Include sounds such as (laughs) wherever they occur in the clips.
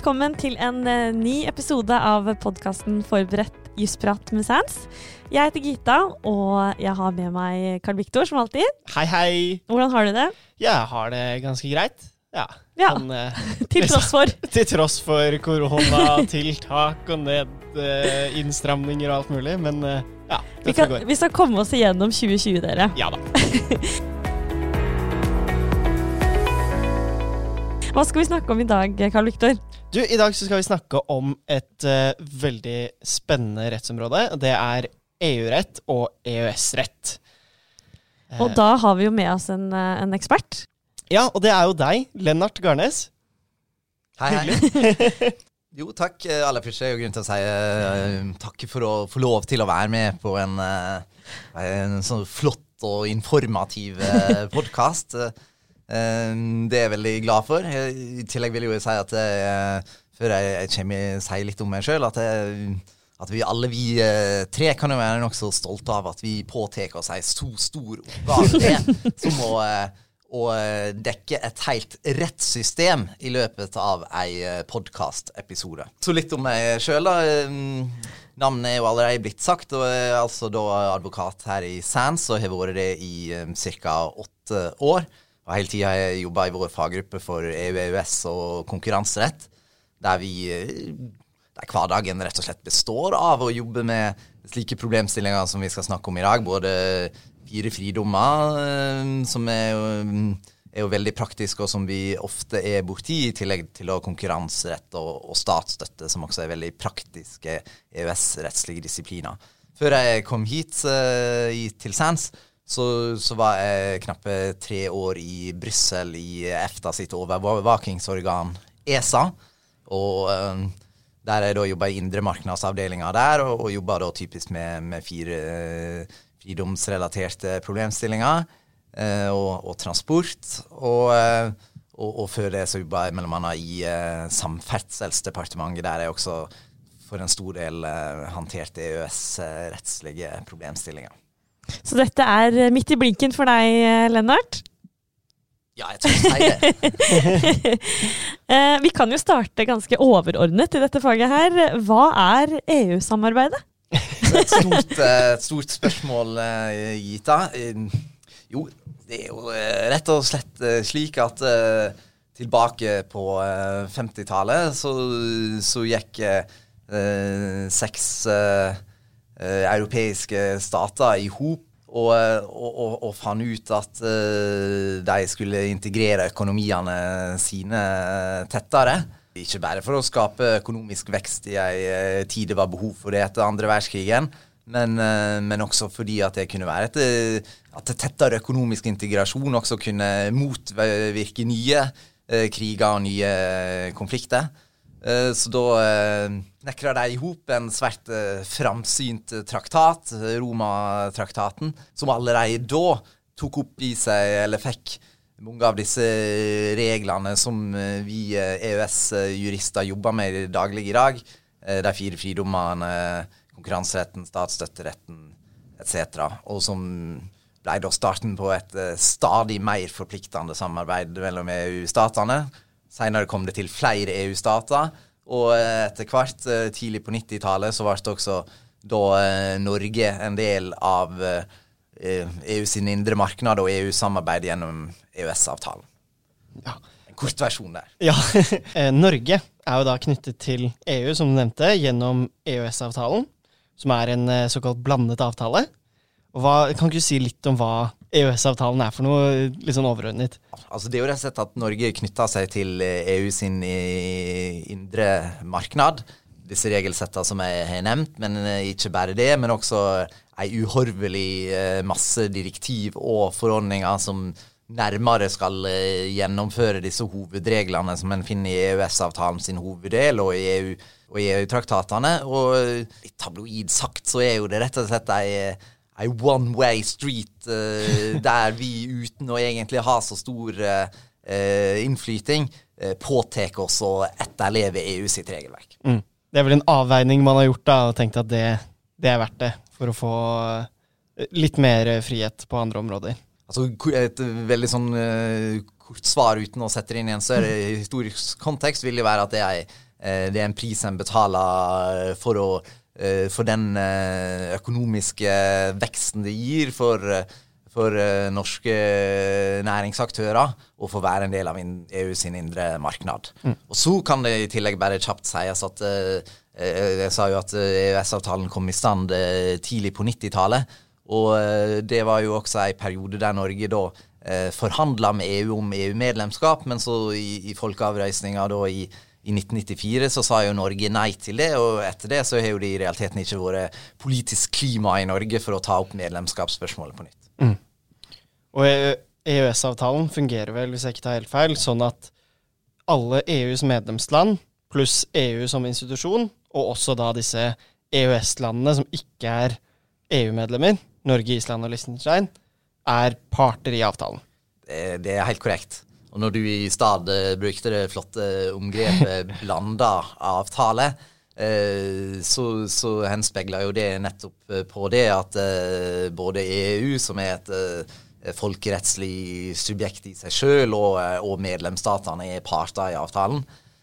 velkommen til en eh, ny episode av podkasten Forberedt jusprat med Sans. Jeg heter Gita, og jeg har med meg Carl Viktor, som alltid. Hei, hei. Hvordan har du det? Jeg har det ganske greit. Ja. Ja, Men, eh, (laughs) Til tross for. (laughs) til tross for koronatiltak og nedinnstramninger og alt mulig. Men eh, ja, Vi, kan, vi skal komme oss igjennom 2020, dere. Ja da. (laughs) Hva skal vi snakke om i dag, Carl Viktor? Du, I dag så skal vi snakke om et uh, veldig spennende rettsområde. Det er EU-rett og EØS-rett. Eh, Og da har vi jo med oss en, eh, en ekspert. Ja, og det er jo deg, Lennart Garnes. Hei, hei. (laughs) Jo, takk. Eh, Aller først er jo grunn til å si uh, takk for å få lov til å være med på en, eh, en sånn flott og informativ podkast. (laughs) det er jeg veldig glad for. I tillegg vil jeg jo si at jeg, før jeg, kommer si litt om meg sjøl, at, at vi alle vi eh, tre kan jo være nokså stolte av at vi påtar oss ei så stor oppgave som å eh, å eh, dekke et helt rettssystem i løpet av ei eh, podkastepisode. Så litt om meg sjøl, da. Eh, Navnet er jo allerede blitt sagt, og jeg er altså da advokat her i Sands og har vært det i ca. åtte år. Og hele tida har jeg jobba i vår faggruppe for EU, EØS og konkurranserett, der vi eh, der hverdagen rett og slett består av å jobbe med slike problemstillinger som vi skal snakke om i dag. Både fire fridommer, eh, som er jo, er jo veldig praktisk, og som vi ofte er borti, i tillegg til konkurranserett og, og statsstøtte, som også er veldig praktiske EØS-rettslige disipliner. Før jeg kom hit uh, til Sands, så, så var jeg knappe tre år i Brussel i EFTA sitt overvåkingsorgan ESA. Og um, der jeg da jobba i indremarkedsavdelinga der, og, og jobba da typisk med, med fire uh, fridomsrelaterte problemstillinger Uh, og, og transport. Og, uh, og, og før det så jobba jeg bl.a. i eh, Samferdselsdepartementet, der jeg også for en stor del håndterte EØS-rettslige problemstillinger. Så dette er eh, midt i blinken for deg, eh, Lennart. Ja, jeg tror det. (laughs) Eh, vi kan jo starte ganske overordnet i dette faget her. Hva er EU-samarbeidet? Et stort, et stort spørsmål, Gita. Eh, Jo, det er jo rett og slett slik at tilbake på eh, 50-tallet så, så gikk seks eh, europeiske stater i hop og, eh, og, og, fant ut at eh, de skulle integrere økonomiene sine tettere. Ikke bare for å skape økonomisk vekst i ei eh, tid det var behov for det etter andre verdenskrigen, men, eh, men også fordi at det kunne være et, eh, at tettere økonomisk integrasjon også kunne motvirke nye eh, kriger og nye eh, konflikter. Eh, Så da eh, nekra de i hop en svært eh, framsynt traktat, Romatraktaten, som allerede da tok opp i seg, eller fikk, mange av disse reglene som vi EØS-jurister jobber med det i dag. De fire fridommene, konkurranseretten, statsstøtteretten etc. Og som ble da starten på et stadig mer forpliktende samarbeid mellom EU-statene. Senere kom det til flere EU-stater, og eh, etter hvert, eh, tidlig på 90-tallet, så ble det også da eh, Norge en del av EU sin indre marked og EU-samarbeid gjennom EØS-avtalen. Ja. En kort versjon der. Ja, (laughs) Norge er jo da knyttet til EU, som du nevnte, gjennom EØS-avtalen, som er en såkalt blandet avtale. Hva, kan ikke du si litt om hva EØS-avtalen er for noe, litt sånn overordnet? Altså Det er jo rett og slett at Norge knytter seg til EU sin eh, indre marknad. Disse regelsettene som jeg har nevnt, men eh, ikke bare det. Men også ei uhorvelig eh, masse direktiv og forordninger som nærmere skal gjennomføre disse hovedreglene som en finner i EØS-avtalen sin hoveddel og i EU og i EU-traktatene. Og litt tabloid sagt så er jo det rett og slett ei ei one way street uh, (laughs) der vi uten å egentlig ha så stor eh, innflyting, uh, påtar oss å etterleve EU sitt regelverk. Mm. Det er vel en avveining man har gjort da, og tenkt at det, det er verdt det for å få litt mer frihet på andre områder. Altså, et veldig sånn kort svar uten å sette det inn i en større historisk kontekst, vil jo være at det er det er en pris en betaler for, å, for den økonomiske veksten det gir for for uh, norske næringsaktører å få være en del av EU sin indre marknad. Mm. Og så kan det i tillegg bare kjapt sies at jeg sa jo at EØS-avtalen kom i stand tidlig på 90-tallet. Og det var jo også en periode der Norge da eh, forhandla med EU om EU-medlemskap, men så i, i folkeavreisninga da i, i 1994 så sa jo Norge nei til det, og etter det så har jo det i realiteten ikke vært politisk klima i Norge for å ta opp medlemskapsspørsmålet på nytt. Mm. Og EØS-avtalen fungerer vel, hvis jeg ikke tar helt feil, sånn at alle EUs medlemsland pluss EU som institusjon, og også da disse EØS-landene som ikke er EU-medlemmer, Norge, Island og Liechtenstein, er parter i avtalen. Det, det er helt korrekt. Og når du i stad uh, brukte det flotte omgrepet (laughs) 'blanda avtale', uh, så, så henspeiler jo det nettopp eh, på det at både EU, som er et folkerettslig subjekt i seg sjøl, og, og, medlemsstatene er parter i avtalen.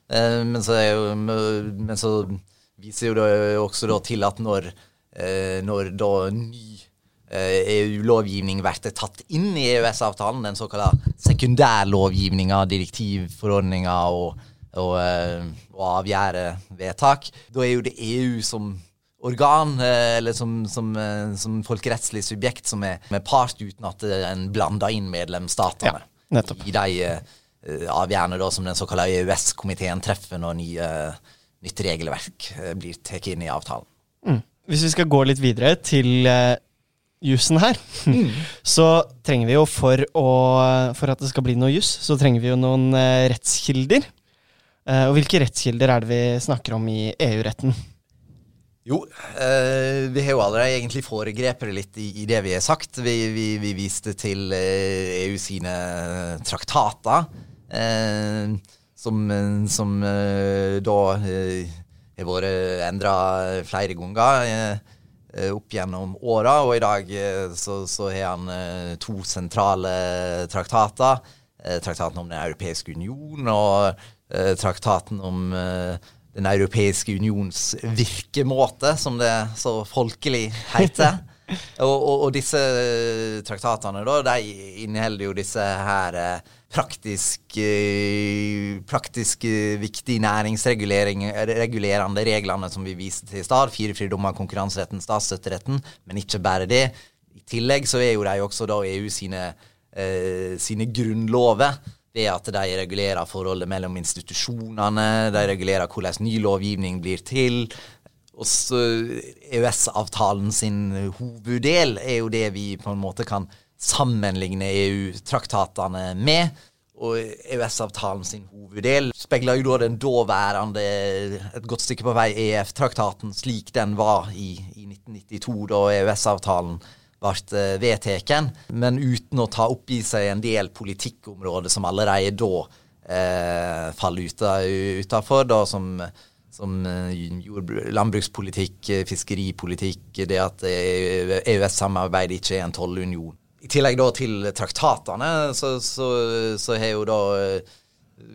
Eh, men, så jo, men, så viser jo det også til at når, eh, når da ny EU-lovgivning eh, blir tatt inn i EØS-avtalen, den såkalte sekundærlovgivninga, direktivforordninger og, og, og avgjerdevedtak, da er jo det EU som organ, eh, eller som, som, eh, som folkerettslig subjekt, som er med part uten at en blander inn medlemsstatene ja, i de avgjørende da, som den såkalte EØS-komiteen treffer når nye, nytt regelverk blir tatt inn i avtalen. Mm. Hvis vi skal gå litt videre til jussen her, mm. (laughs) så trenger vi jo for, å, for at det skal bli noe juss, så trenger vi jo noen eh, rettskilder. og hvilke rettskilder er det vi snakker om i EU-retten? Jo, eh, vi har jo allerede egentlig foregrepet litt i, i, det vi har sagt. Vi, vi, vi viste til eh, EU sine traktater, eh, som, som eh, da eh, har vært endra flere ganger eh, opp gjennom åra. Og i dag så, så har han to sentrale traktater. traktaten om Den europeiske union og traktaten om den europeiske unions virkemåte, som det så folkelig heter. (laughs) og, og, og, disse traktatene da, de inneholder jo disse her eh, praktisk, eh, praktisk viktige næringsregulerende reglene som vi viste til i stad. Fire fridommer, konkurranseretten, statsstøtteretten. Men ikke bare det. I tillegg så er jo de også da EU sine, eh, sine grunnlover ved at de regulerer forholdet mellom institusjonene, de regulerer hvordan ny lovgivning blir til. EØS-avtalen sin hoveddel er jo det vi på en måte kan sammenligne EU-traktatene med. Og EØS-avtalen sin hoveddel speiler jo da den daværende, et godt stykke på vei, EF-traktaten slik den var i, i 1992, da EØS-avtalen ble eh, vedtatt, men uten å ta opp i seg en del politikkområder som allerede da eh, faller utafor, som, som eh, landbrukspolitikk, eh, fiskeripolitikk, det at EØS-samarbeidet ikke er en tollunion. I tillegg da til traktatene, så, så, så har jo da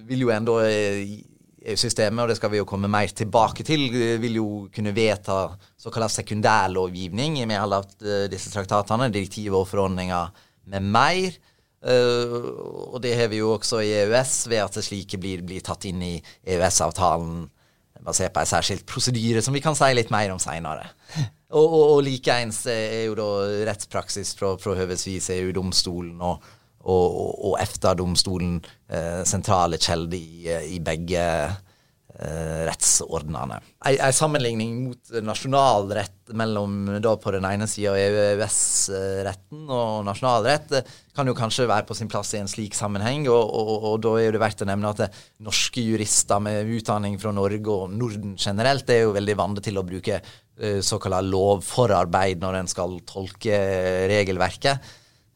vil jo enda EU-systemet, og det skal vi jo komme mer tilbake til, vil jo kunne vedta såkalt sekundærlovgivning med alle eh, disse traktatene, direktiver og forordninger med mer. Og det har vi jo også i EØS, ved at slike blir, blir tatt inn i EØS-avtalen basert på en særskilt prosedyre, som vi kan si litt mer om seinere. Og, og, og likeens er jo da rettspraksis fra, fra høvesvis EU-domstolen og, og, og EFTA-domstolen eh, sentrale kjelder i, eh, i, begge eh, rettsordnene. En sammenligning mot nasjonalrett mellom da på den ene sida EØS-retten og nasjonalrett eh, kan jo kanskje være på sin plass i en slik sammenheng. Og, og, og da er det verdt å nevne at norske jurister med utdanning fra Norge og Norden generelt er jo veldig vant til å bruke såkalt lovforarbeid når en skal tolke regelverket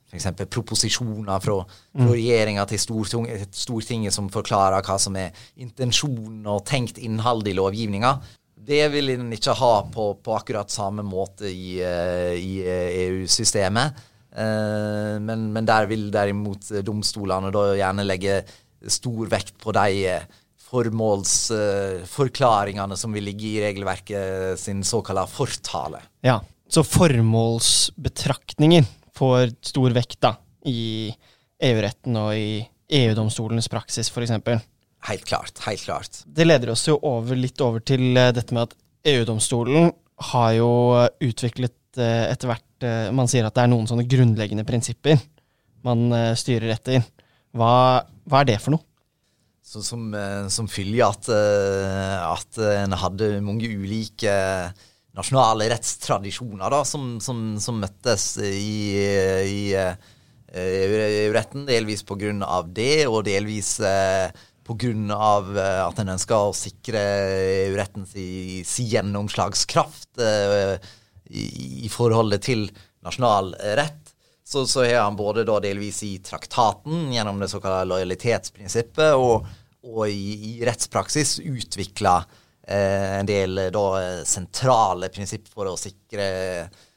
f.eks. proposisjoner fra, fra mm. regjeringa til Stortinget som forklarer hva som er intensjonen og tenkt innhold i lovgivninga. Det vil en ikke ha på, på akkurat samme måte i, uh, i EU-systemet. Uh, eh, men, men, der vil derimot domstolene da gjerne legge stor vekt på de formålsforklaringene som vil ligge i regelverket sin såkalte fortale. Ja, så formålsbetraktninger får stor vekt da, i EU-retten og i EU-domstolens praksis, f.eks. Helt klart. Helt klart. Det leder oss jo over, litt over til eh, dette med at EU-domstolen har jo utviklet eh, etter hvert eh, Man sier at det er noen sånne grunnleggende prinsipper man styrer etter. Hva, hva er det for noe? Så som, som følge at, at en hadde mange ulike nasjonale rettstradisjoner da, som, som, som møttes i, i EU-retten, delvis på grunn av det, og delvis eh, pga. Eh, at en ønsker å sikre EU-rettens si gjennomslagskraft eh, i, i, forholdet til nasjonal rett. Så, så er han både da delvis i traktaten gjennom det såkalte lojalitetsprinsippet, og, og i, i, rettspraksis utvikla eh, en del da sentrale prinsipp for å sikre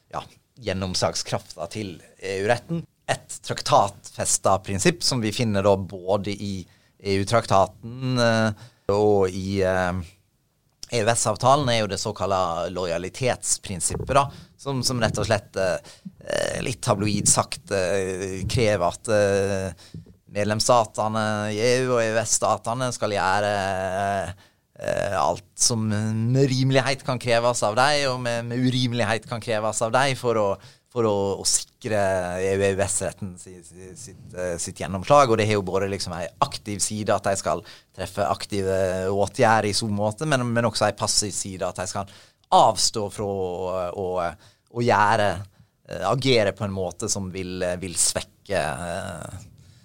ja, gjennomslagskrafta til EU-retten. Et traktatfesta prinsipp som vi finner da både i EU-traktaten eh, og i EØS-avtalen, eh, e er jo det såkalte lojalitetsprinsippet, da, som, som, rett og slett, eh, litt tabloid sagt, krever at medlemsstatene i EU og EØS-statene skal gjøre alt som med rimelighet kan kreves av deg, og med, med urimelighet kan kreves av deg, for å for å, å sikre EØS-retten sitt, sitt, eh, sitt, gjennomslag. Og det har jo både liksom ei aktiv side, at de skal treffe aktive åtgjerder i så måte, men, men også ei passiv side, at de skal avstå fra å, å, å gjøre eh, Agere på en måte som vil, vil svekke uh,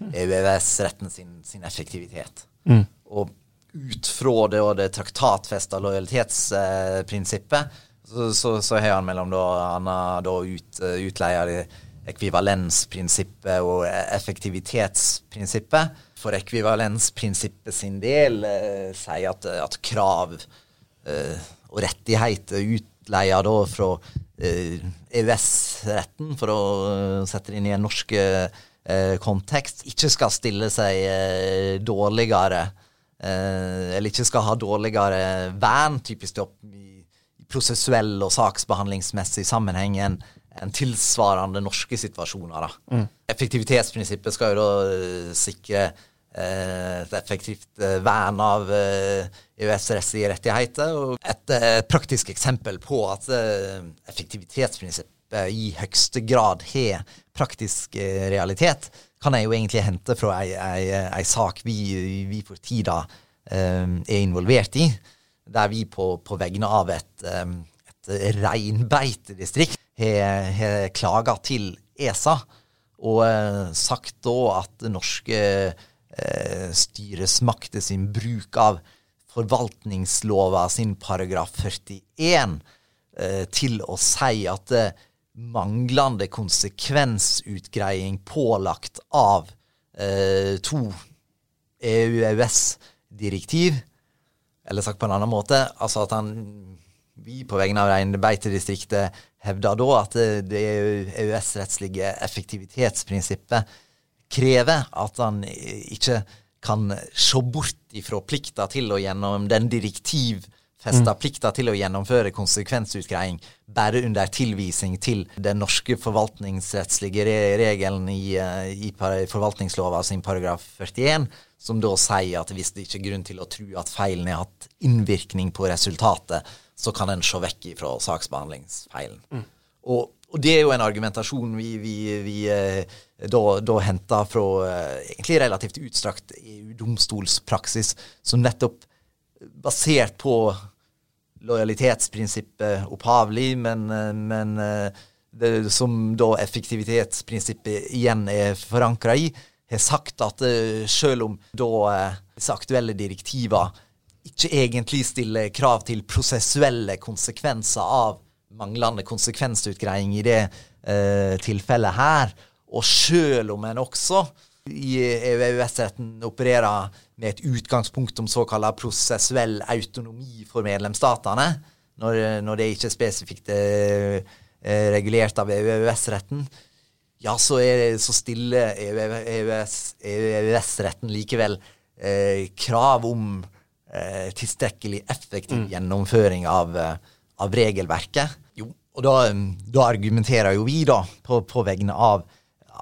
eh, EØS-retten sin, sin, effektivitet. Mm. Og ut fra det, det traktatfesta lojalitetsprinsippet så, så, så har han mellom da, han da ut, utleier ekvivalensprinsippet og effektivitetsprinsippet. For ekvivalensprinsippet sin del eh, sier at, at krav eh, og rettigheter utleier da fra eh, EØS-retten, for å sette det inn i en norsk eh, kontekst, ikke skal stille seg eh, dårligere eller ikke skal ha dårligere vern, typisk opp i prosessuell og saksbehandlingsmessig sammenheng enn en tilsvarende norske situasjoner. Mm. Effektivitetsprinsippet skal jo da uh, sikre uh, et effektivt vern av EØS-rettslige rettigheter. Og et praktisk eksempel på at effektivitetsprinsippet i høyeste grad har praktisk realitet, kan jeg jo egentlig hente fra ei, ei, ei sak vi, vi for tida er involvert i der vi på, på vegne av et, et reinbeitedistrikt har klaga til ESA og uh, sagt da at norske uh, styresmakter sin bruk av forvaltningslova sin paragraf 41 uh, til å si at eh, manglende konsekvensutgreiing pålagt av eh, to EU-EØS-direktiv eller sagt på en annen måte, altså at han vi på vegne av reinbeitedistriktet hevder da at det EØS-rettslige effektivitetsprinsippet krever at han ikke kan se bort ifra plikta til å gjennom den direktivfesta mm. plikta til å gjennomføre konsekvensutgreiing bare under tilvisning til den norske forvaltningsrettslige regelen i, eh, i forvaltningslova sin paragraf 41, som da sier at hvis det ikke er grunn til å tro at feilen har hatt innvirkning på resultatet, så kan en se vekk ifra saksbehandlingsfeilen. Mm. Og, og, det er jo en argumentasjon vi, vi, vi eh, da, da henter fra eh, egentlig relativt utstrakt EU-domstolspraksis, som nettopp basert på lojalitetsprinsippet opphavlig, men, eh, men det, som da effektivitetsprinsippet igjen er forankra i, har sagt at uh, selv om da disse aktuelle direktiva ikke egentlig stiller krav til prosessuelle konsekvenser av manglende konsekvensutgreiing i det eh, tilfellet her, og selv om en også i EØS-retten opererer med et utgangspunkt om såkalt prosessuell autonomi for medlemsstatene, når, når det ikke er spesifikt regulert av EØS-retten, ja, så, er, så stiller EØS-retten likevel eh, krav om eh, tilstrekkelig effektiv gjennomføring av, eh, av regelverket. Jo, og da, da argumenterer jo vi, da, på, på vegne av,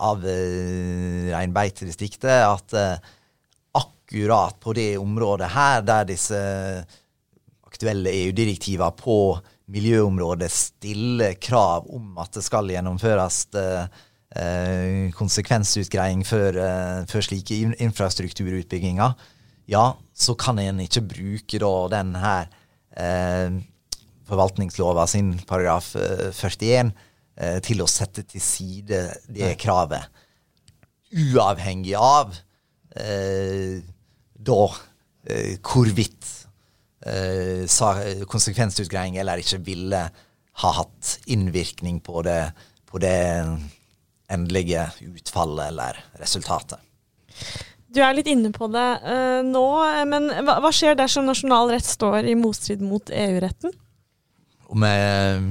av eh, reinbeitedistriktet, at eh, akkurat på det området her, der disse aktuelle EU-direktiver på miljøområdet stiller krav om at det skal gjennomføres eh, eh, konsekvensutgreiing før, eh, før slike infrastrukturutbygginger, ja, så kan en ikke bruke da den her eh, forvaltningslova sin paragraf eh, 41 eh, til å sette til side det kravet. Uavhengig av eh, da eh, hvorvidt eh, konsekvensutgreiing eller ikke ville ha hatt innvirkning på det, på det endelige utfallet eller resultatet. Du er litt inne på det uh, nå, men hva, hva skjer dersom nasjonal rett står i motstrid mot EU-retten? Om jeg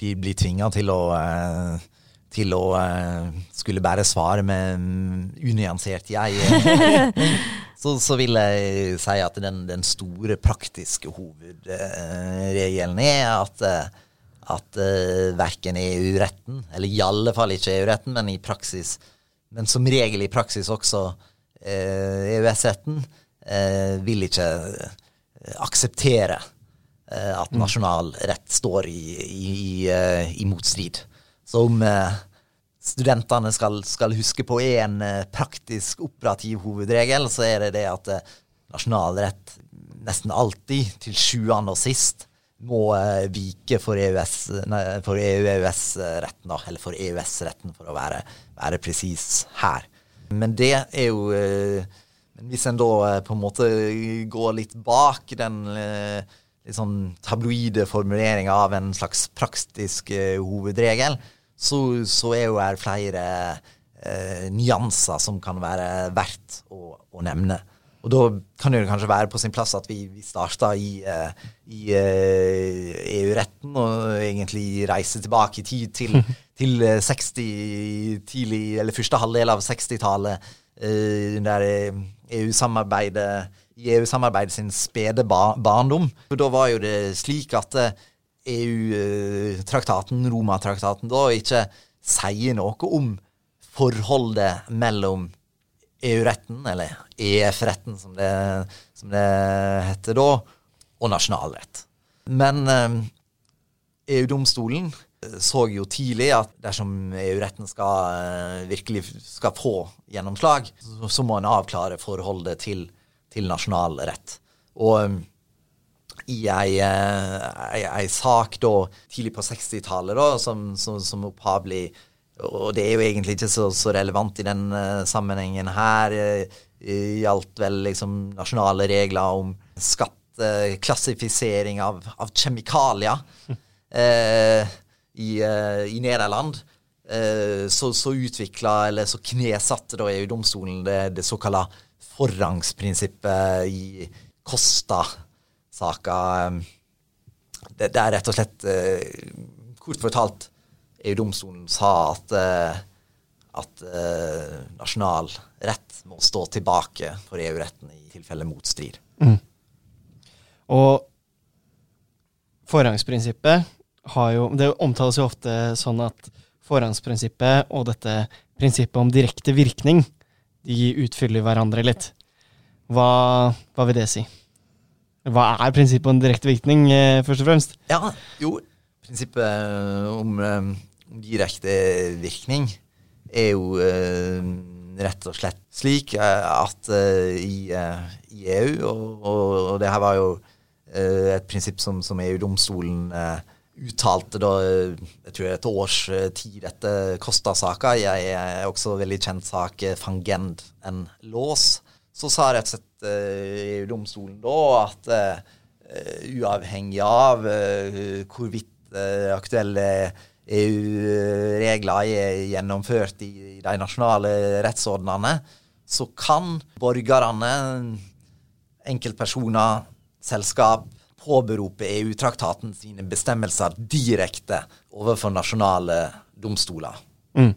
blir, blir tvinga til å eh, til å eh, skulle bære svar med mm, unyansert jeg, (laughs) så, så vil jeg si at den, den store praktiske hovedregelen er at, eh, at verken EU-retten, eller i alle fall ikke EU-retten, men i praksis, men som regel i praksis også EØS-retten, eh, vil ikke akseptere at nasjonal rett står i, i, i, eh, motstrid. Så om eh, studentene skal, skal huske på én eh, praktisk operativ hovedregel, så er det det at eh, nasjonal rett nesten alltid, til sjuende og sist, må eh, vike for EØS, nei, for EU-EØS-retten, da, eller for EØS-retten, for å være, være presis her. Men det er jo eh, Hvis en da eh, på en måte går litt bak den eh, litt sånn tabloide formuleringer av en slags praktisk eh, hovedregel, så, så er jo her flere eh, nyanser som kan være verdt å, å nevne. Og da kan det kanskje være på sin plass at vi, vi starter i, eh, i EU-retten og egentlig reiser tilbake i tid til, (laughs) til eh, 60, tidlig, eller første halvdel av 60-tallet, eh, der EU-samarbeidet i EU-samarbeidet sin spede bar barndom. For da var jo det slik at eh, EU-traktaten, Roma-traktaten, da ikke sier noe om forholdet mellom EU-retten, eller EF-retten som som det heter da, og nasjonalrett. Men eh, EU-domstolen så jo tidlig at dersom EU-retten skal eh, virkelig skal få gjennomslag, så, må en avklare forholdet til, til nasjonal rett. Og eh, i ei, eh, ei, ei sak da tidlig på 60-tallet som, som, som opphavlig Og det er jo egentlig ikke så, så relevant i den uh, sammenhengen her. Uh, gjaldt vel liksom nasjonale regler om skatteklassifisering av, av kjemikalier uh, (laughs) i, i Nederland. så, så utvikla, eller så knesatte da EU-domstolen det, det såkalte forrangsprinsippet i Costa-saka. Det, det er rett og slett, kort fortalt, EU-domstolen sa at, uh, at uh, nasjonal rett må stå tilbake for EU-retten i tilfelle motstrid. Mm. Og forrangsprinsippet har jo Det omtales jo ofte sånn at forrangsprinsippet og dette prinsippet om direkte virkning, de utfyller hverandre litt. Hva, hva vil det si? Hva er prinsippet om direkte virkning, eh, først og fremst? Ja, jo, prinsippet om, um, om direkte virkning er jo rett og slett slik at i, i, EU, og, og, og, det her var jo et prinsipp som, som EU-domstolen uttalte da jeg tror et års tid etter Costa-saka, jeg er også veldig kjent sak Fangend en lås, så sa rett og slett EU-domstolen da at uavhengig av hvorvidt aktuelle EU-regler er gjennomført i, de nasjonale rettsordnene, så kan borgerne, enkeltpersoner, selskap påberope EU-traktaten sine bestemmelser direkte overfor nasjonale domstoler. Mm.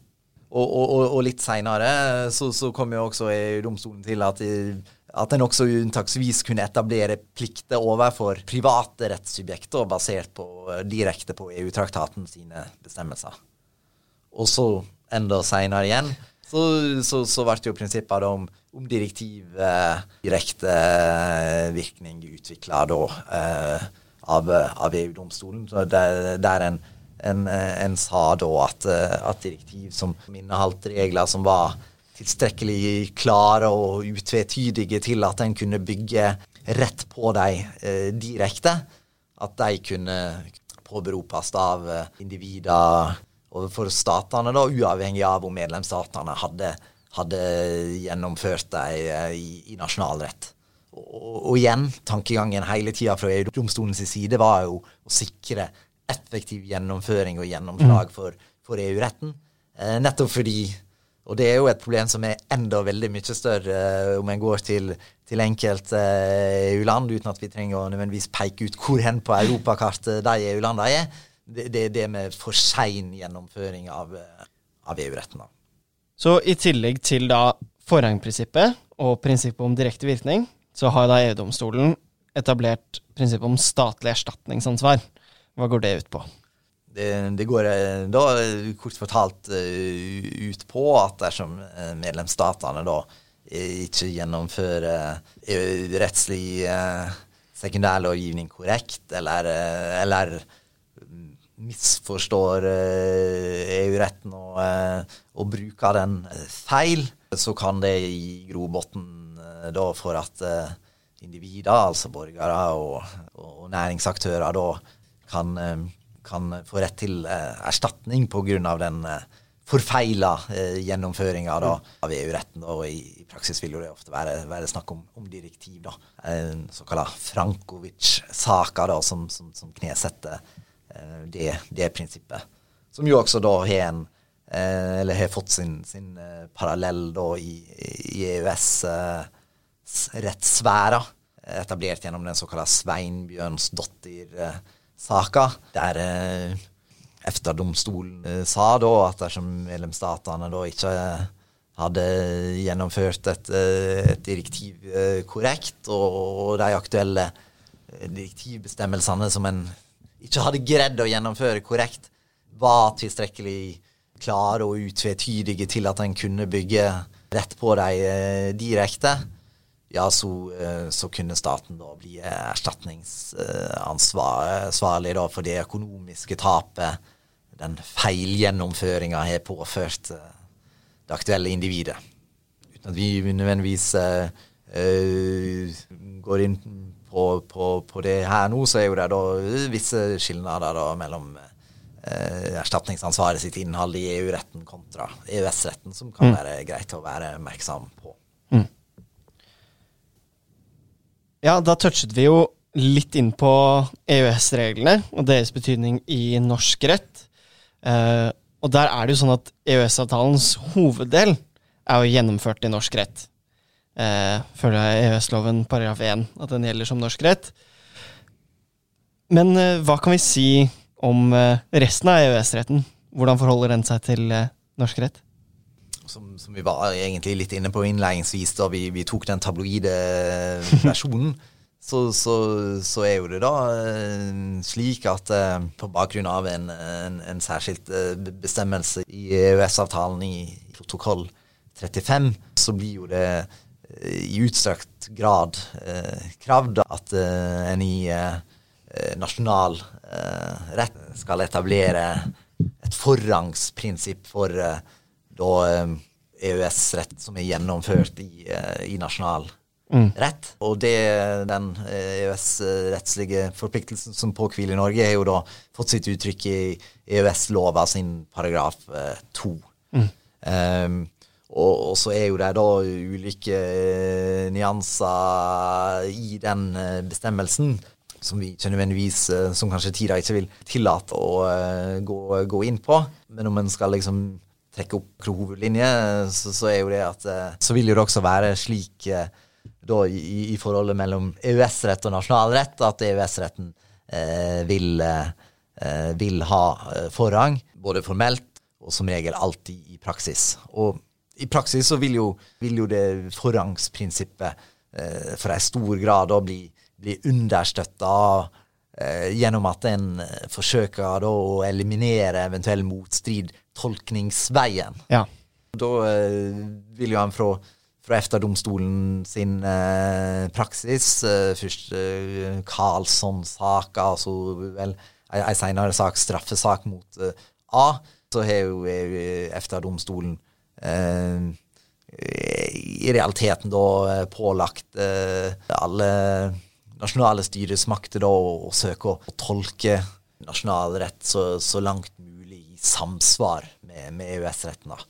Og, og, og, litt seinere så, så kom jo også EU-domstolen til at at en også unntaksvis kunne etablere plikter overfor private rettssubjekter basert på, direkte på EU-traktaten sine bestemmelser. Og så enda seinere igjen så, så, så ble jo prinsippet om, om direktiv eh, direkte eh, virkning utvikla da eh, av, av EU-domstolen, der, der en, en, en, sa da at, eh, at direktiv som inneholdt regler som var tilstrekkelig klare og utvetydige til at en kunne bygge rett på dem eh, direkte, at de kunne påberopes av eh, individer overfor statene, da, uavhengig av om medlemsstatene hadde, hadde gjennomført dem eh, i, i nasjonal rett. Og, og, igjen, tankegangen hele tida fra EU-domstolens side var jo å sikre effektiv gjennomføring og gjennomslag mm. for, for EU-retten. Eh, nettopp fordi og det er jo et problem som er enda veldig mye større eh, om en går til, til enkelte eh, EU-land, uten at vi trenger å nødvendigvis peke ut hvor hen på europakartet de EU-landene er det, det, det med for sein gjennomføring av, eh, av EU-retten. Så i tillegg til da forrangprinsippet og prinsippet om direkte virkning, så har da EU-domstolen etablert prinsippet om statlig erstatningsansvar. Hva går det ut på? Det, det, går eh, da kort fortalt ut på at dersom medlemsstatene da ikke gjennomfører rettslig uh, sekundærlovgivning korrekt, eller, eller misforstår EU-retten eh, e og, eh, og, bruker den eh, feil, så kan det gi grobunn for at individer, altså borgere og, og næringsaktører, da kan, kan, få rett til erstatning pga. den forfeila gjennomføringa av EU-retten. Og i, praksis vil jo det ofte være, være snakk om, om, direktiv. da. Såkalla Frankovic-saka som, som, som knesetter det, det prinsippet. Som jo også da har en eh, eller har fått sin, sin eh, parallell da i, i EØS-rettssfæra, etablert gjennom den såkalte Sveinbjørnsdottir-saka, der EFTA-domstolen sa da at dersom medlemsstatene da ikke hadde gjennomført et, et direktiv korrekt, og de aktuelle direktivbestemmelsene som en ikke hadde greid å gjennomføre korrekt, var tilstrekkelig klare og utvetydige til at en kunne bygge rett på dem eh, direkte, ja, så, eh, så, kunne staten da bli erstatningsansvarlig da, for det økonomiske tapet den feilgjennomføringa har påført eh, det aktuelle individet. Uten at vi nødvendigvis går inn på, på, på, det her nå, så er jo det da visse skilnader da mellom eh, erstatningsansvaret sitt innhold i EU-retten kontra EØS-retten, som kan mm. være greit å være oppmerksom på. Mm. Ja, da touchet vi jo litt inn på EØS-reglene og deres betydning i norsk rett. Eh, og der er det jo sånn at EØS-avtalens hoveddel er jo gjennomført i norsk rett eh, følge EØS-loven paragraf 1, at den gjelder som norsk rett. Men eh, hva kan vi si om eh, resten av EØS-retten? Hvordan forholder den seg til eh, norsk rett? Som, som, vi var egentlig litt inne på innledningsvis da vi, vi tok den tabloide versjonen. (laughs) Så, så, så, er jo det da eh, slik at eh, på bakgrunn av en, en, en særskilt eh, bestemmelse i EØS-avtalen i protokoll 35, så blir jo det i utstrakt grad eh, kravd at eh, en i eh, nasjonal eh, rett skal etablere et forrangsprinsipp for eh, da EØS-rett som er gjennomført i, i nasjonal mm. rett. Og det, den EØS-rettslige forpliktelsen som påhviler Norge, har jo da fått sitt uttrykk i EØS-lova sin paragraf to. Mm. Um, og, og, så er jo det da ulike eh, nyanser i den eh, bestemmelsen som vi ikke nødvendigvis, eh, som kanskje tida ikke vil tillate å gå, gå inn på. Men om en skal liksom trekke opp hovedlinje, så, så, er jo det at Så vil jo det også være slik da i, i forholdet mellom EØS-rett og nasjonalrett at EØS-retten eh, vil, eh, vil ha forrang, både formelt og som regel alltid i praksis. Og i praksis så vil jo, vil jo det forrangsprinsippet eh, for en stor grad bli blir understøtta eh, gjennom at en eh, forsøker da å eliminere eventuell motstrid tolkningsveien. Ja. Da eh, vil jo han fra, fra EFTA-domstolen sin eh, praksis eh, Først eh, Karlsson-saka, altså vel ei, seinere sak, straffesak mot A. Så har jo EFTA-domstolen i realiteten da eh, pålagt eh, alle nasjonale styresmakter da å, søke å, tolke nasjonal rett så, så langt mulig i samsvar med, med EØS-retten. da.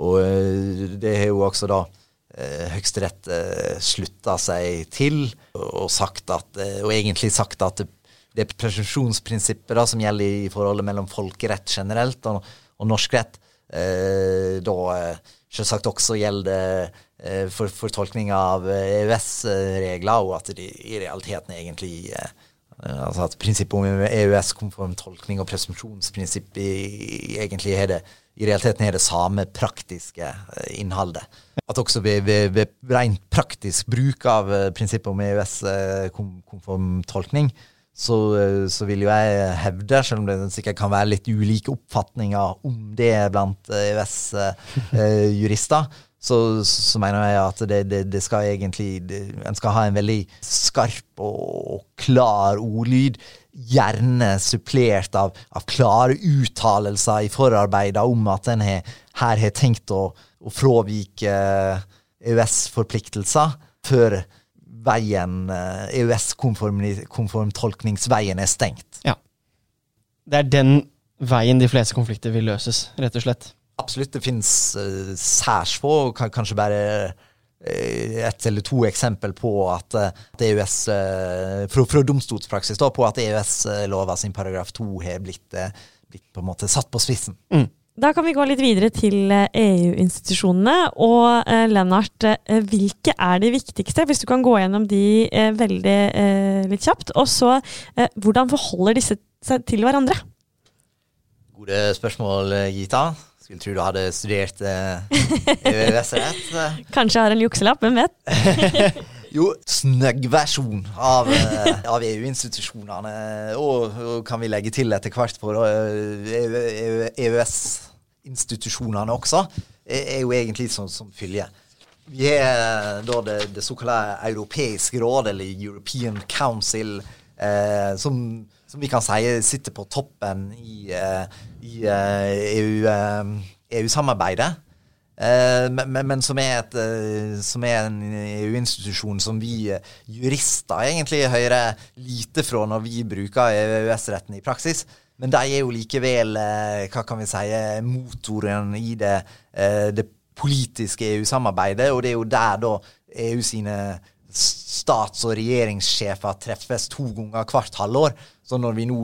Og eh, det har jo også da eh, Høyesterett eh, slutta seg til, og, sagt at, eh, og egentlig sagt at det, presumsjonsprinsippet da, som gjelder i forholdet mellom folkerett generelt og, og norsk rett, eh, da eh, selvsagt også gjelder eh, for, fortolkning av eh, EØS-regler, og at det i realiteten egentlig eh, Altså at prinsippet om EØS-konform tolkning og presumpsjonsprinsipp egentlig er det i realiteten er det samme praktiske eh, innholdet. At også ved, ved, ved rent praktisk bruk av eh, prinsippet om EØS-konform tolkning, så, eh, så, vil jo jeg hevde, selv om det sikkert kan være litt ulike oppfatninger om det blant EØS-jurister, så, så, mener jeg at det, det, det skal egentlig det, En skal ha en veldig skarp og klar ordlyd, gjerne supplert av, av klare uttalelser i forarbeidet om at en her har tenkt å, å fravike EØS-forpliktelser før veien, EØS-konformtolkningsveien er stengt. Ja. Det er den veien de fleste konflikter vil løses, rett og slett. Absolutt. Det finnes uh, særs få, kanskje bare uh, ett eller to eksempel på at, EØS fra, fra, domstolspraksis da, på at EØS-lova sin paragraf 2 har blitt, blitt, på en måte satt på spissen. Mm. Da kan vi gå litt videre til EU-institusjonene. Og eh, Lennart, eh, hvilke er de viktigste, hvis du kan gå gjennom de eh, veldig litt kjapt? Og så, hvordan forholder disse seg til hverandre? Gode spørsmål, Gita. Skulle tro du hadde studert (laughs) EØS-rett. Kanskje jeg har en jukselapp, hvem vet? (laughs) Jo, snøggversjon av, av EU-institusjonene. Og, og, kan vi legge til etter hvert på EØS institusjonene også, er jo egentlig sånn som fylje. Vi har da det, det såkalte europeiske råd, eller European Council, eh, som, som, vi kan si sitter på toppen i, eh, i eh, EU-samarbeidet. EU men, men, men, som er, et, som er en EU-institusjon som vi jurister egentlig hører lite fra når vi bruker EØS-retten i praksis. Men de er jo likevel, eh, hva kan vi si, eh, motoren i det, eh, det politiske EU-samarbeidet. Og det er jo der da EU sine stats- og regjeringssjefer treffes to ganger hvert halvår. Så når vi nå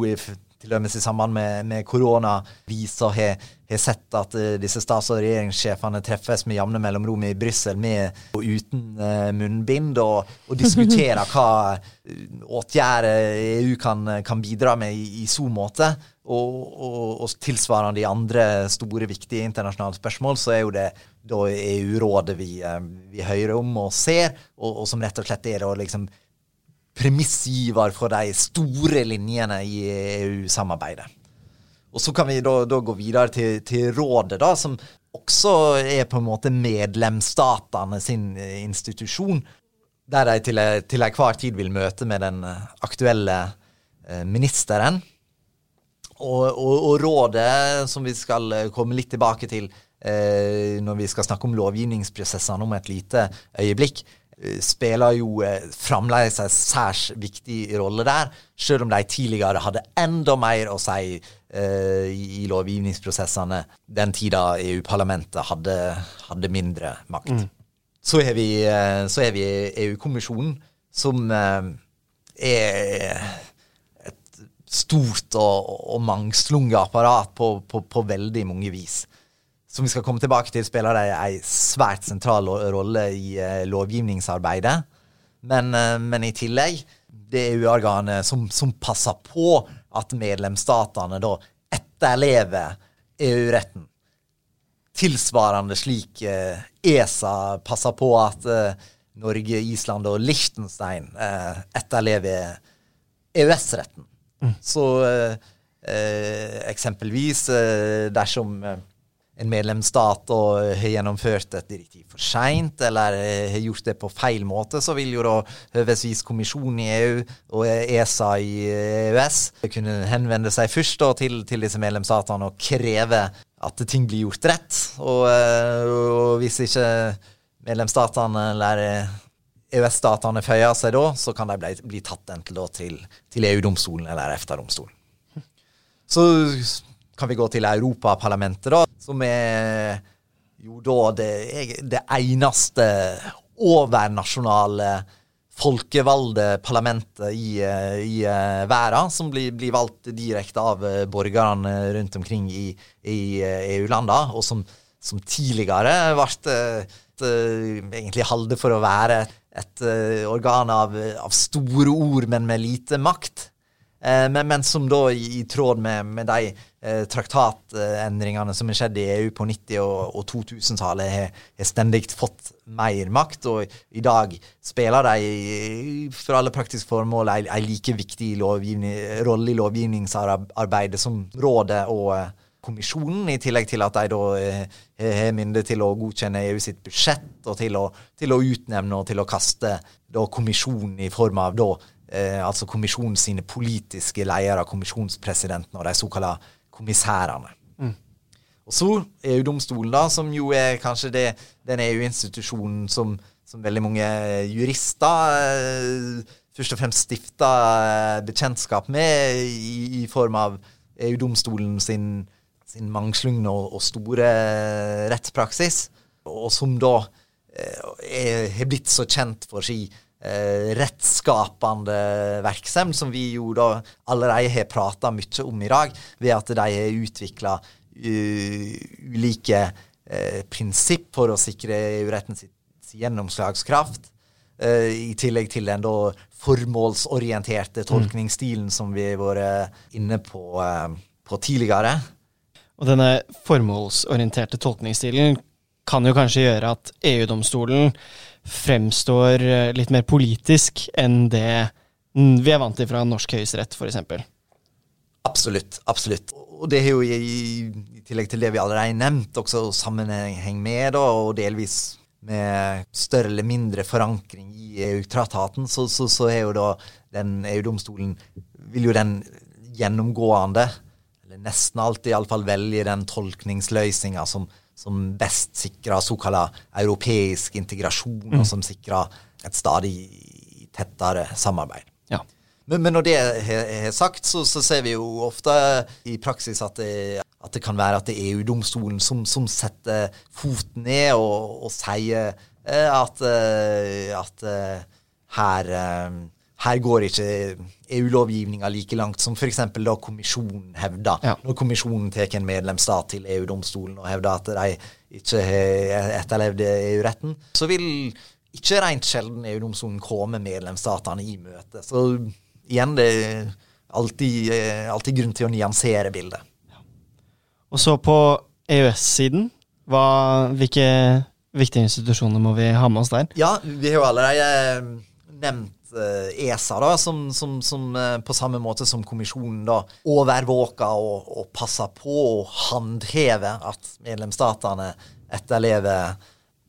til dømes i samband med, med koronakrisa har, sett at uh, disse stats- og regjeringssjefene treffes med jevne mellomrom i Brussel med og uten uh, munnbind, og, og diskuterer hva åtgjerder EU kan, kan, bidra med i, i så måte. Og, og, og, tilsvarende i andre store, viktige internasjonale spørsmål, så er jo det da EU-rådet vi, vi, hører om og ser, og, og som rett og slett er å liksom premissgiver for de store linjene i EU-samarbeidet. Og Så kan vi da, da gå videre til, til, rådet, da, som også er på en måte medlemsstatene sin eh, institusjon. Der de til, til enhver tid vil møte med den aktuelle eh, ministeren. Og, og, og, rådet, som vi skal komme litt tilbake til eh, når vi skal snakke om lovgivningsprosessene om et lite øyeblikk, Eh, spiller jo eh, fremdeles en særs viktig rolle der, selv om de tidligere hadde enda mer å si eh, i lovgivningsprosessene den tida EU-parlamentet hadde, hadde, mindre makt. Mm. Så har vi, eh, vi EU-kommisjonen, som eh, er et stort og, og mangslunget apparat på, på, på veldig mange vis som vi skal komme tilbake til, spiller de en svært sentral rolle i uh, lovgivningsarbeidet. Men, uh, men, i tillegg, det EU-organet som, som, passer på at medlemsstatene da etterlever EU-retten. Tilsvarende slik uh, ESA passer på at Norge, Island og Liechtenstein eh, etterlever EØS-retten. Mm. Så eh, eh eksempelvis eh, dersom eh, en medlemsstat og har gjennomført et direktiv for seint, eller har gjort det på feil måte, så vil jo da høvesvis kommisjonen i EU og ESA i EØS kunne henvende seg først da, til, til, disse medlemsstatene og kreve at ting blir gjort rett. Og, og hvis ikke medlemsstatene eller EØS-statene føyer seg da, så kan de bli, bli tatt enten til, til EU-domstolen eller EFTA-domstolen. Så kan vi gå til Europaparlamentet, da, som er jo da det, det eneste overnasjonale folkevalgte parlamentet i, i uh, verden, som blir, blir, valgt direkte av uh, borgerne rundt omkring i, i uh, EU-landene, og som, som, tidligere ble egentlig holdt for å være et organ av, av, store ord, men med lite makt. Men, men, som da, i, i tråd med, med de Eh, traktatendringene som har skjedd i EU på 90- og, og 2000-tallet, har, har stendig fått mer makt. Og i dag spiller de for alle praktiske formål en, like viktig rolle i lovgivningsarbeidet som rådet og eh, kommisjonen, i tillegg til at de da eh, har mynde til å godkjenne EU sitt budsjett, og til å, til å utnevne og til å kaste da kommisjonen i form av da eh, altså kommisjonen sine politiske ledere, kommisjonspresidenten og de såkalte kommissærene. Mm. Og så EU-domstolen, da, som jo er kanskje det, den EU-institusjonen som, som, veldig mange jurister eh, først og fremst stifta eh, bekjentskap med i, i form av EU-domstolen sin, sin mangslungne og, og, store rettspraksis, og som da eh, har blitt så kjent for si eh, rettsskapende virksomhet, som vi jo da allerede har prata mye om i dag, ved at de har utvikla uh, ulike eh, prinsipp for å sikre EU-retten sitt gjennomslagskraft. Eh, I tillegg til den da formålsorienterte mm. tolkningsstilen som vi har vært inne på, eh, på tidligere. Og denne formålsorienterte tolkningsstilen kan jo kanskje gjøre at EU-domstolen fremstår eh, litt mer politisk enn det vi er vant til fra norsk høyesterett, f.eks. Absolutt. Absolutt. Og det er jo i tillegg til det vi allerede har nevnt, også sammenheng med, da, og delvis med større eller mindre forankring i EU-traktaten, så, så, så, er jo da den EU-domstolen Vil jo den gjennomgående, eller nesten alltid iallfall, velge den tolkningsløsninga som, som best sikrer såkalt europeisk integrasjon, mm. og som sikrer et stadig tettere samarbeid. Ja. Men, men, når det er sagt, så, så, ser vi jo ofte i praksis at det, at det kan være at det er EU-domstolen som, som, setter foten ned og, og sier eh, at, eh, at eh, her her går ikke EU-lovgivninga like langt som f.eks. da kommisjonen hevder. Ja. Når kommisjonen tar en medlemsstat til EU-domstolen og hevder at de ikke har etterlevd EU-retten, så vil ikke rent sjelden EU-domstolen komme medlemsstatene i møte. Så igjen, det er alltid, alltid grunn til å nyansere bildet. Og så på EØS-siden, hvilke viktige institusjoner må vi ha med oss der? Ja, vi har jo allerede nevnt ESA, eh, e da, som, som, som, eh, på samme måte som kommisjonen da overvåker og, og passer på å håndheve at medlemsstatene etterlever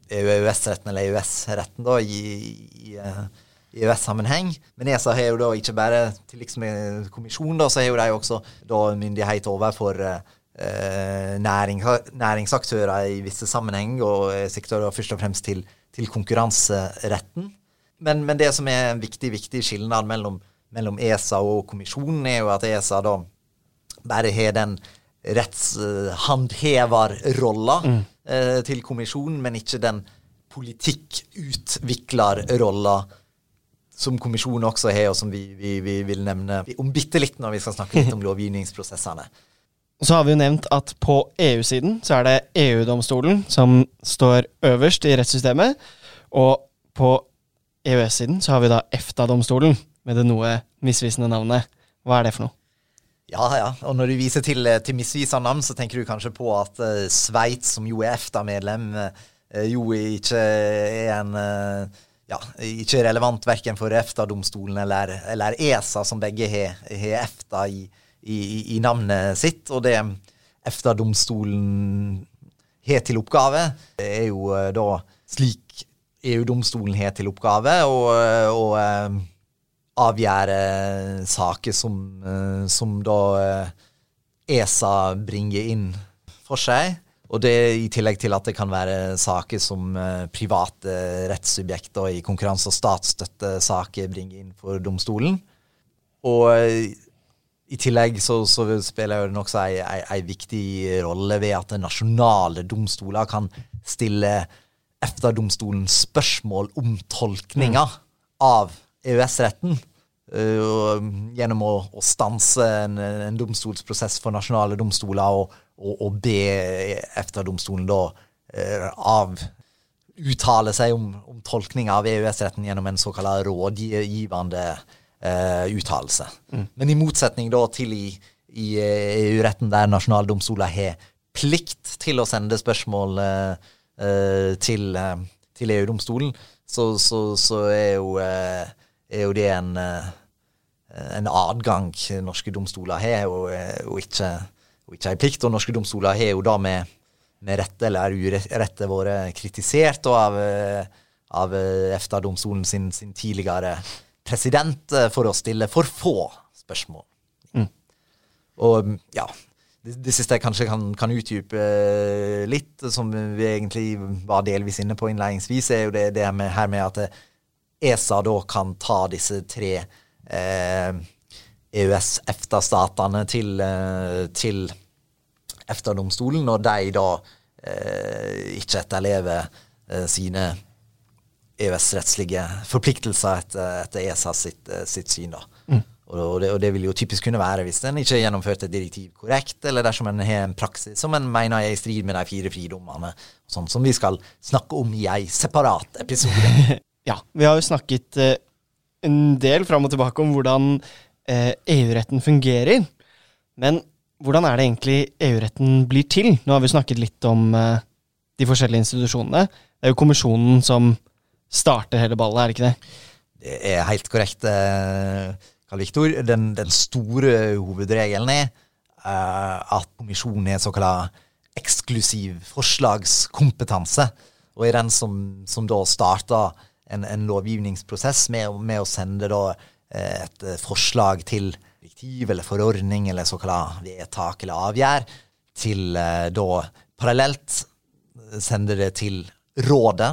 EØS-retten eller EØS-retten da i, i, eh, i EØS-sammenheng. Men ESA har jo da ikke bare til liksom kommisjonen, da, så har jo de også da myndighet overfor eh, næring, næringsaktører i visse sammenheng, og sikter først og fremst til, til konkurranseretten. Men, men, det som er en viktig, viktig skilnad mellom, mellom, ESA og kommisjonen, er jo at ESA da bare har den rettshåndheverrolla mm. eh, til kommisjonen, men ikke den politikkutviklerrolla som kommisjonen også har, og som vi, vi, vi vil nevne om bitte litt når vi skal snakke litt om (laughs) lovgivningsprosessene. Så har vi jo nevnt at på EU-siden så er det EU-domstolen som står øverst i rettssystemet, og på EØS-siden så har vi da EFTA-domstolen, med det noe misvisende navnet. Hva er det for noe? Ja, ja. Og når du viser til, eh, til misvisende navn, så tenker du kanskje på at uh, Sveits, som jo er EFTA-medlem, uh, jo ikke er en uh, ja, ikke relevant verken for EFTA-domstolen eller, eller, ESA, som begge har, EFTA i, i, i, navnet sitt. Og det EFTA-domstolen har til oppgave, er jo da slik EU-domstolen har til oppgave å avgjøre saker som, som da ESA bringer inn for seg. Og det i tillegg til at det kan være saker som private rettssubjekter i konkurranse- og statsstøttesaker bringer inn for domstolen. Og i tillegg så, så spiller det også ei, ei, ei, viktig rolle ved at nasjonale domstoler kan stille EFTA-domstolen spørsmål om tolkninga mm. av EØS-retten. Uh, gjennom å, å stanse en, en, domstolsprosess for nasjonale domstoler og, og, og be EFTA-domstolen da uh, av uttale seg om, om tolkninga av EØS-retten gjennom en såkalt rådgivende uh, uttalelse. Mm. Men i motsetning da til i, i EU-retten, der nasjonale domstoler har plikt til å sende spørsmål til, til EU-domstolen, så, så, så, er jo er jo det en, eh, en adgang norske domstoler har, og, eh, og, ikke, og ikke en plikt. Og norske domstoler har jo da med, med rette eller urette vært kritisert av, eh, av EFTA-domstolen sin, sin, tidligere president for å stille for få spørsmål. Mm. Og ja, det, det, siste jeg kanskje kan, kan utdype litt, som vi egentlig var delvis inne på innledningsvis, er jo det, det med, her med at ESA da kan ta disse tre eh, EØS-EFTA-statene til, eh, til EFTA-domstolen, når de da eh, ikke etterlever eh, sine EØS-rettslige forpliktelser etter, etter ESA sitt, eh, sitt syn. da. Og, det, og, det, vil jo typisk kunne være hvis en ikke har gjennomført et direktiv korrekt, eller dersom en har en praksis som en mener er i strid med de fire fridommene, sånn som vi skal snakke om i ei separat episode. (laughs) Ja, vi har jo snakket eh, en del fram og tilbake om hvordan eh, EU-retten fungerer. Men hvordan er det egentlig EU-retten blir til? Nå har vi snakket litt om eh, de forskjellige institusjonene. Det er jo kommisjonen som starter hele ballet, er det ikke det? Det er helt korrekt, Karl Viktor. Den, den, store hovedregelen er uh, at kommisjonen er såkalt eksklusiv forslagskompetanse, og er den som, som da starter en, en lovgivningsprosess med, med, å sende da, eh, et forslag til direktiv eller forordning eller såkalt vedtak eller avgjør, til eh, da parallelt sende det til Rådet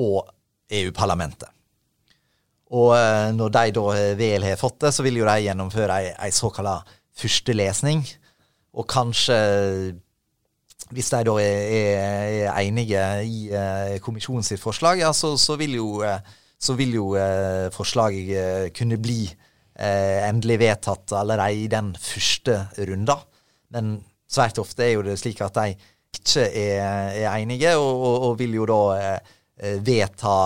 og EU-parlamentet. Og når de da vel har fått det, så vil jo de gjennomføre ei, ei såkalt førstelesning. Og kanskje hvis de da er, er enige i uh, kommisjonens forslag, ja, så, så, vil jo, så vil jo forslaget kunne bli endelig vedtatt allerede i den første runda. Men svært ofte er jo det slik at de ikke er, er enige, og, og, og, vil jo da vedta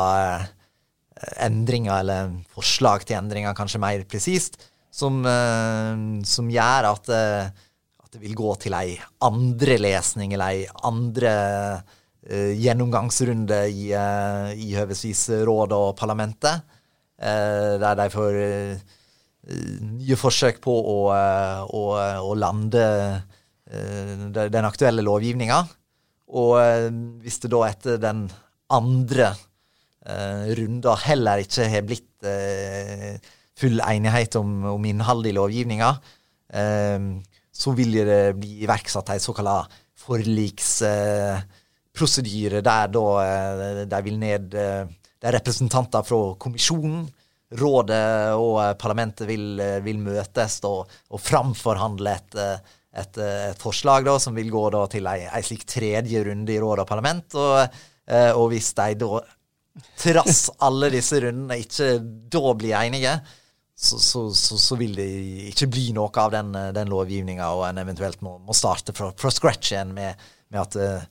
endringer, eller forslag til endringer, kanskje mer presist, som, som gjør at at det vil gå til ei andre lesning eller ei andre uh, gjennomgangsrunde i, uh, i høvesvis råd og parlamentet, uh, der de får nye forsøk på å, å, å lande den aktuelle lovgivninga. Og hvis det da etter den andre runda heller ikke har blitt full enighet om, om innholdet i lovgivninga, så vil det bli iverksatt en såkalt forliksprosedyre, der da eh, de vil ned eh, der representanter fra kommisjonen, rådet og eh, parlamentet vil, vil møtes og, og framforhandle et, et, et, forslag da, som vil gå til ei slik tredje runde i råd og parlament. Og, og hvis de da, trass alle disse rundene, ikke da blir enige, så, så, så, så, vil det ikke bli noe av den, den lovgivninga, og en eventuelt må, må starte fra, fra, scratch igjen med, med at uh,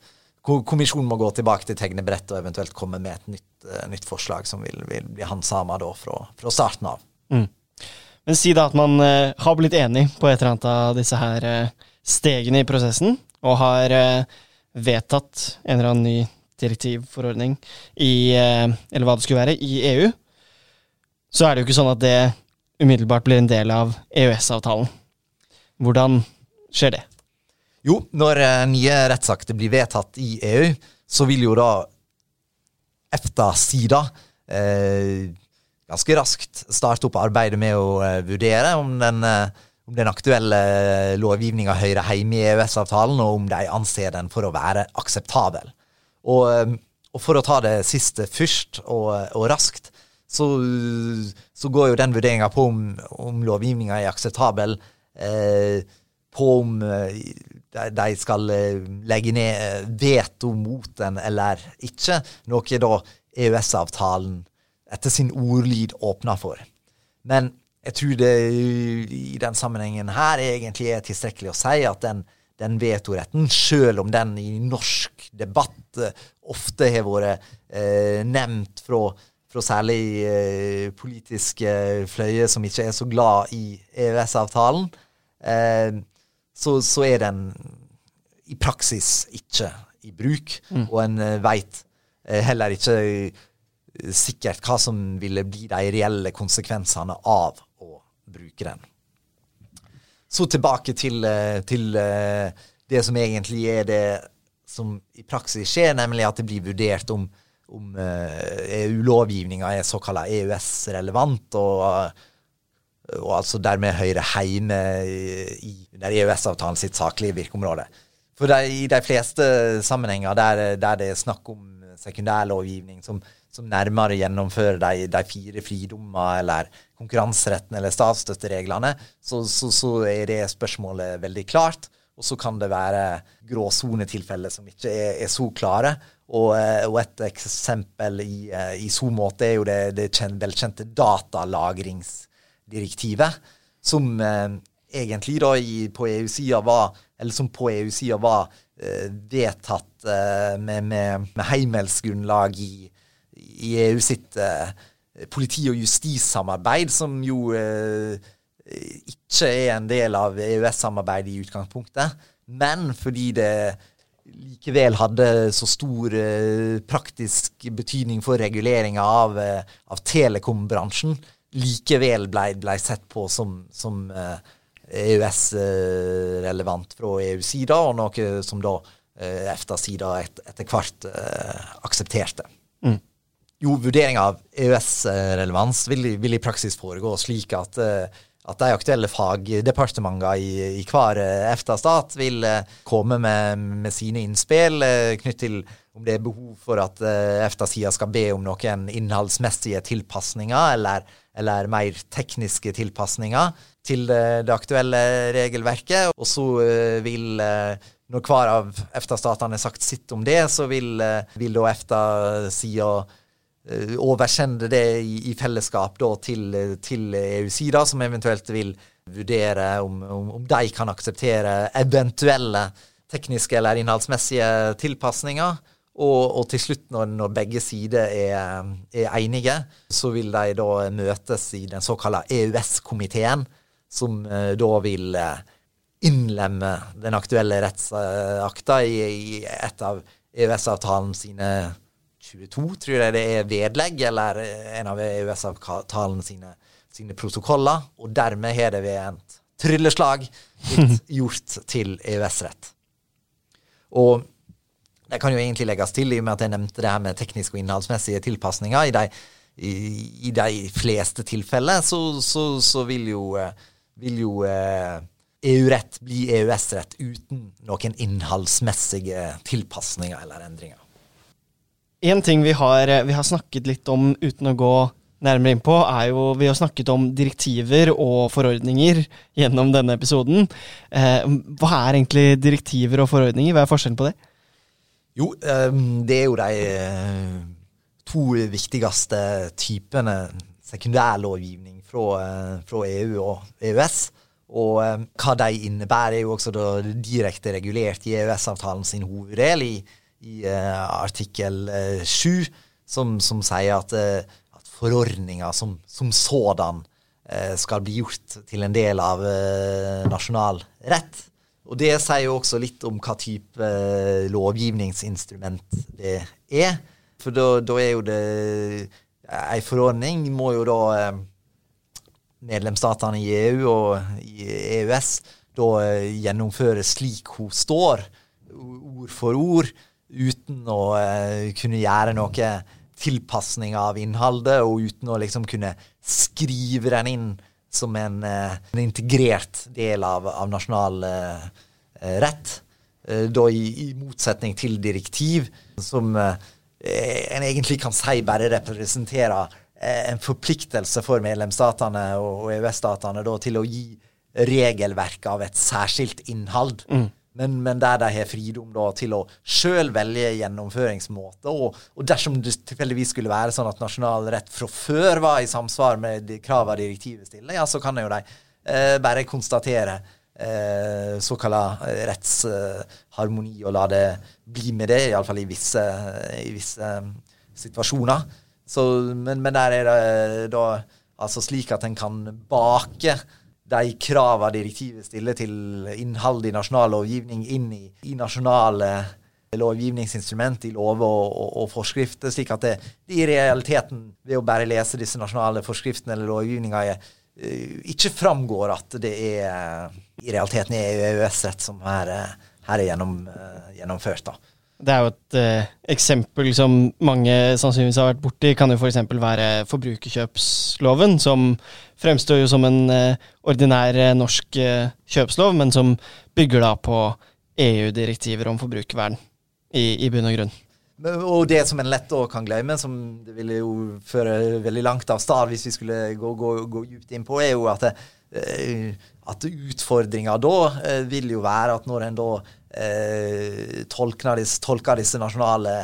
kommisjonen må gå tilbake til tegnebrett og eventuelt komme med et nytt, uh, nytt forslag som vil, vil bli handsama fra, fra starten av. Mm. Men si da at man uh, har blitt enig på et eller annet av disse her stegene i prosessen, og har vedtatt en eller annen ny direktiv, forordning, i eh, Eller hva det skulle være, i EU, så er det jo ikke sånn at det umiddelbart blir en del av EØS-avtalen. Hvordan skjer det? Jo, når eh, nye rettsakter blir vedtatt i EU, så vil jo da EFTA-sida eh, ganske raskt starte opp arbeidet med å eh, vurdere om den, eh, om den aktuelle lovgivninga hører hjemme i EØS-avtalen, og om de anser den for å være akseptabel. Og, eh, og for å ta det siste først, og, og raskt, så, så, går jo den vurderinga på om, om lovgivninga er akseptabel, eh, på om eh, de skal eh, legge ned veto mot den eller ikke, noe da EØS-avtalen etter sin ordlyd åpner for. Men jeg tror det i den sammenhengen her egentlig er tilstrekkelig å si at den, den vetoretten, selv om den i norsk debatt ofte har vært eh, nevnt fra fra særlig eh, politiske fløyer som ikke er så glad i EØS-avtalen, eh, så, så, er den i praksis ikke i bruk. Mm. Og en eh, veit eh, heller ikke eh, sikkert hva som ville bli de reelle konsekvensene av å bruke den. Så tilbake til, til det som egentlig er det som i praksis skjer, nemlig at det blir vurdert om om EU-lovgivninga eh, e er såkalla EØS-relevant, og, og, altså dermed hører hjemme i, under EØS-avtalen sitt saklige virkeområde. For de, i de fleste sammenhenger der, der, det er snakk om sekundærlovgivning som, som nærmere gjennomfører de, de fire fridommer eller konkurranseretten eller statsstøttereglene, så, så, så er det spørsmålet veldig klart. Og så kan det være gråsonetilfeller som ikke er, er så klare. Og, eh, og, et eksempel i, eh, i så måte er jo det, det velkjente datalagringsdirektivet, som eh, egentlig da i, på EU-sida var eller som på EU-sida var eh, vedtatt eh, med, med, med heimelsgrunnlag i, i, EU sitt eh, politi- og justissamarbeid, som jo ikke er en del av EØS-samarbeidet i utgangspunktet, men fordi det likevel hadde så stor eh, praktisk betydning for reguleringa av, eh, av telekombransjen, likevel ble, ble, sett på som, som eh, EØS-relevant fra EU-sida, og noe som da EFTA-sida et, etter hvert aksepterte. Mm. Jo, vurderinga av EØS-relevans vil, vil, i praksis foregå slik at eh, at de aktuelle fagdepartementene i, i hver eh, EFTA-stat vil eh, komme med, med sine innspill knytt knyttet til om det er behov for at EFTA-sida skal be om noen innholdsmessige tilpasninger eller, eller mer tekniske tilpasninger til det, aktuelle regelverket. Og så vil når hver av EFTA-statene har sagt sitt om det, så vil, vil da EFTA-sida Eh, oversende det i, i fellesskap da, til, til EU-sida, som eventuelt vil vurdere om, om, om, de kan akseptere eventuelle tekniske eller innholdsmessige tilpasninger. Og, og, til slutt, når, når begge sider er, er, enige, så vil de da møtes i den såkalte EØS-komiteen, som uh, da vil innlemme den aktuelle rettsakta i, i et av EØS-avtalen sine 22, tror jeg det er vedlegg, eller en av EØS-avtalen sine, sine, protokoller. Og dermed har det ved et trylleslag blitt (laughs) gjort til EØS-rett. Og det kan jo egentlig legges til, i og med at jeg nevnte det her med tekniske og innholdsmessige tilpasninger. I de, i, i de fleste tilfeller så, så, så, vil jo, vil jo eh, EU-rett bli EØS-rett uten noen innholdsmessige tilpasninger eller endringer. En ting vi har, vi har, snakket litt om uten å gå nærmere inn på, er jo Vi har snakket om direktiver og forordninger gjennom denne episoden. Eh, hva er egentlig direktiver og forordninger? Hva er forskjellen på det? Jo, um, det er jo de uh, to viktigste typene sekundærlovgivning fra, uh, fra EU og EØS. Og um, hva de innebærer, er jo også direkte regulert i EØS-avtalen sin hoveddel. i i uh, artikkel uh, 7, som, som, sier at, uh, at forordninger som, som sådan skal bli gjort til en del av nasjonal rett. Og det sier jo også litt om hva type eh, lovgivningsinstrument det er. For da er jo det Ei forordning må jo da eh, medlemsstatene i EU og i EØS da eh, gjennomføre slik hun står, ord for ord, uten å kunne gjøre noe tilpasning av innholdet, og uten å liksom kunne skrive den inn som en, en integrert del av, av nasjonal uh, rett. Uh, da i, i, motsetning til direktiv, som uh, en egentlig kan si bare representerer en forpliktelse for medlemsstatene og EØS-statene til å gi regelverket av et særskilt innhold. Mm. Men, men, der de har fridom da, til å sjøl velge gjennomføringsmåte. Og, og, dersom det tilfeldigvis skulle være sånn at nasjonal rett fra før var i samsvar med de direktivet stiller, ja, så kan jo de eh, bare konstatere eh, såkalla rettsharmoni og la det bli med det, iallfall i visse, i visse um, situasjoner. Så, men, men, der er det da altså slik at en kan bake de kravene direktivet stiller til innhold i nasjonal lovgivning, inn i, i nasjonale lovgivningsinstrument, i lover og, og, og, forskrifter, slik at det, det, i realiteten, ved å bare lese disse nasjonale forskriftene eller lovgivninga, uh, ikke framgår at det er i realiteten er EØS-rett som her, her er gjennom, uh, gjennomført. da. Det er jo et eh, eksempel som mange sannsynligvis har vært borti, kan jo f.eks. For være forbrukerkjøpsloven, som fremstår jo som en eh, ordinær norsk norsk kjøpslov, men som bygger da på EU-direktiver om forbrukervern i, i bunn og grunn. Og det som en lett kan glemme, som det ville jo føre veldig langt av sted hvis vi skulle gå, gå, gå djupt inn på, er jo at, at utfordringa da vil jo være at når en da eh, tolker, disse, disse, nasjonale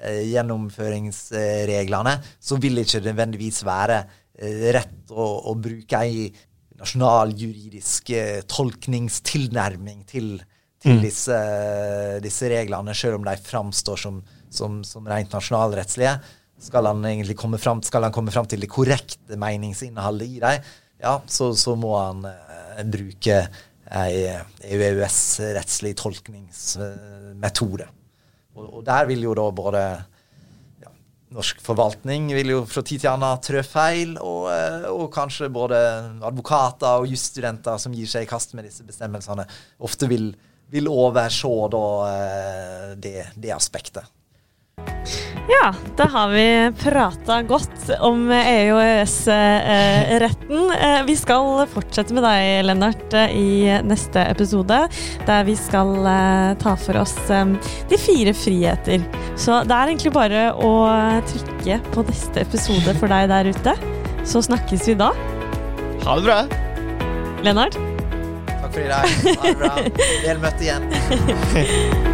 eh, gjennomføringsreglene, så vil det ikke nødvendigvis være eh, rett å, å, bruke ei nasjonaljuridisk eh, tolkningstilnærming til, til mm. disse, disse, reglene, selv om de framstår som, som, som rent nasjonalrettslige. Skal han egentlig komme fram, komme fram til det korrekte meningsinnholdet i dem, ja, så, så må han eh, bruke EØS-rettslig tolkningsmetode. Og, og, der vil jo da både ja, norsk forvaltning vil jo fra tid til annen trø feil, og, eh, og, kanskje både advokater og jusstudenter som gir seg i kast med disse bestemmelsene, ofte vil, vil overse da eh, det, det aspektet. Ja, da har vi prata godt om EU- og EØS-retten. Eh, vi skal fortsette med deg, Lennart, eh, i neste episode. Der vi skal eh, ta for oss de fire friheter. Så det er egentlig bare å trykke på neste episode for deg der ute. Så snakkes vi da. Ha det bra. Lennart? Takk for i dag. Ha det bra. (laughs) Vel møtt igjen. (laughs)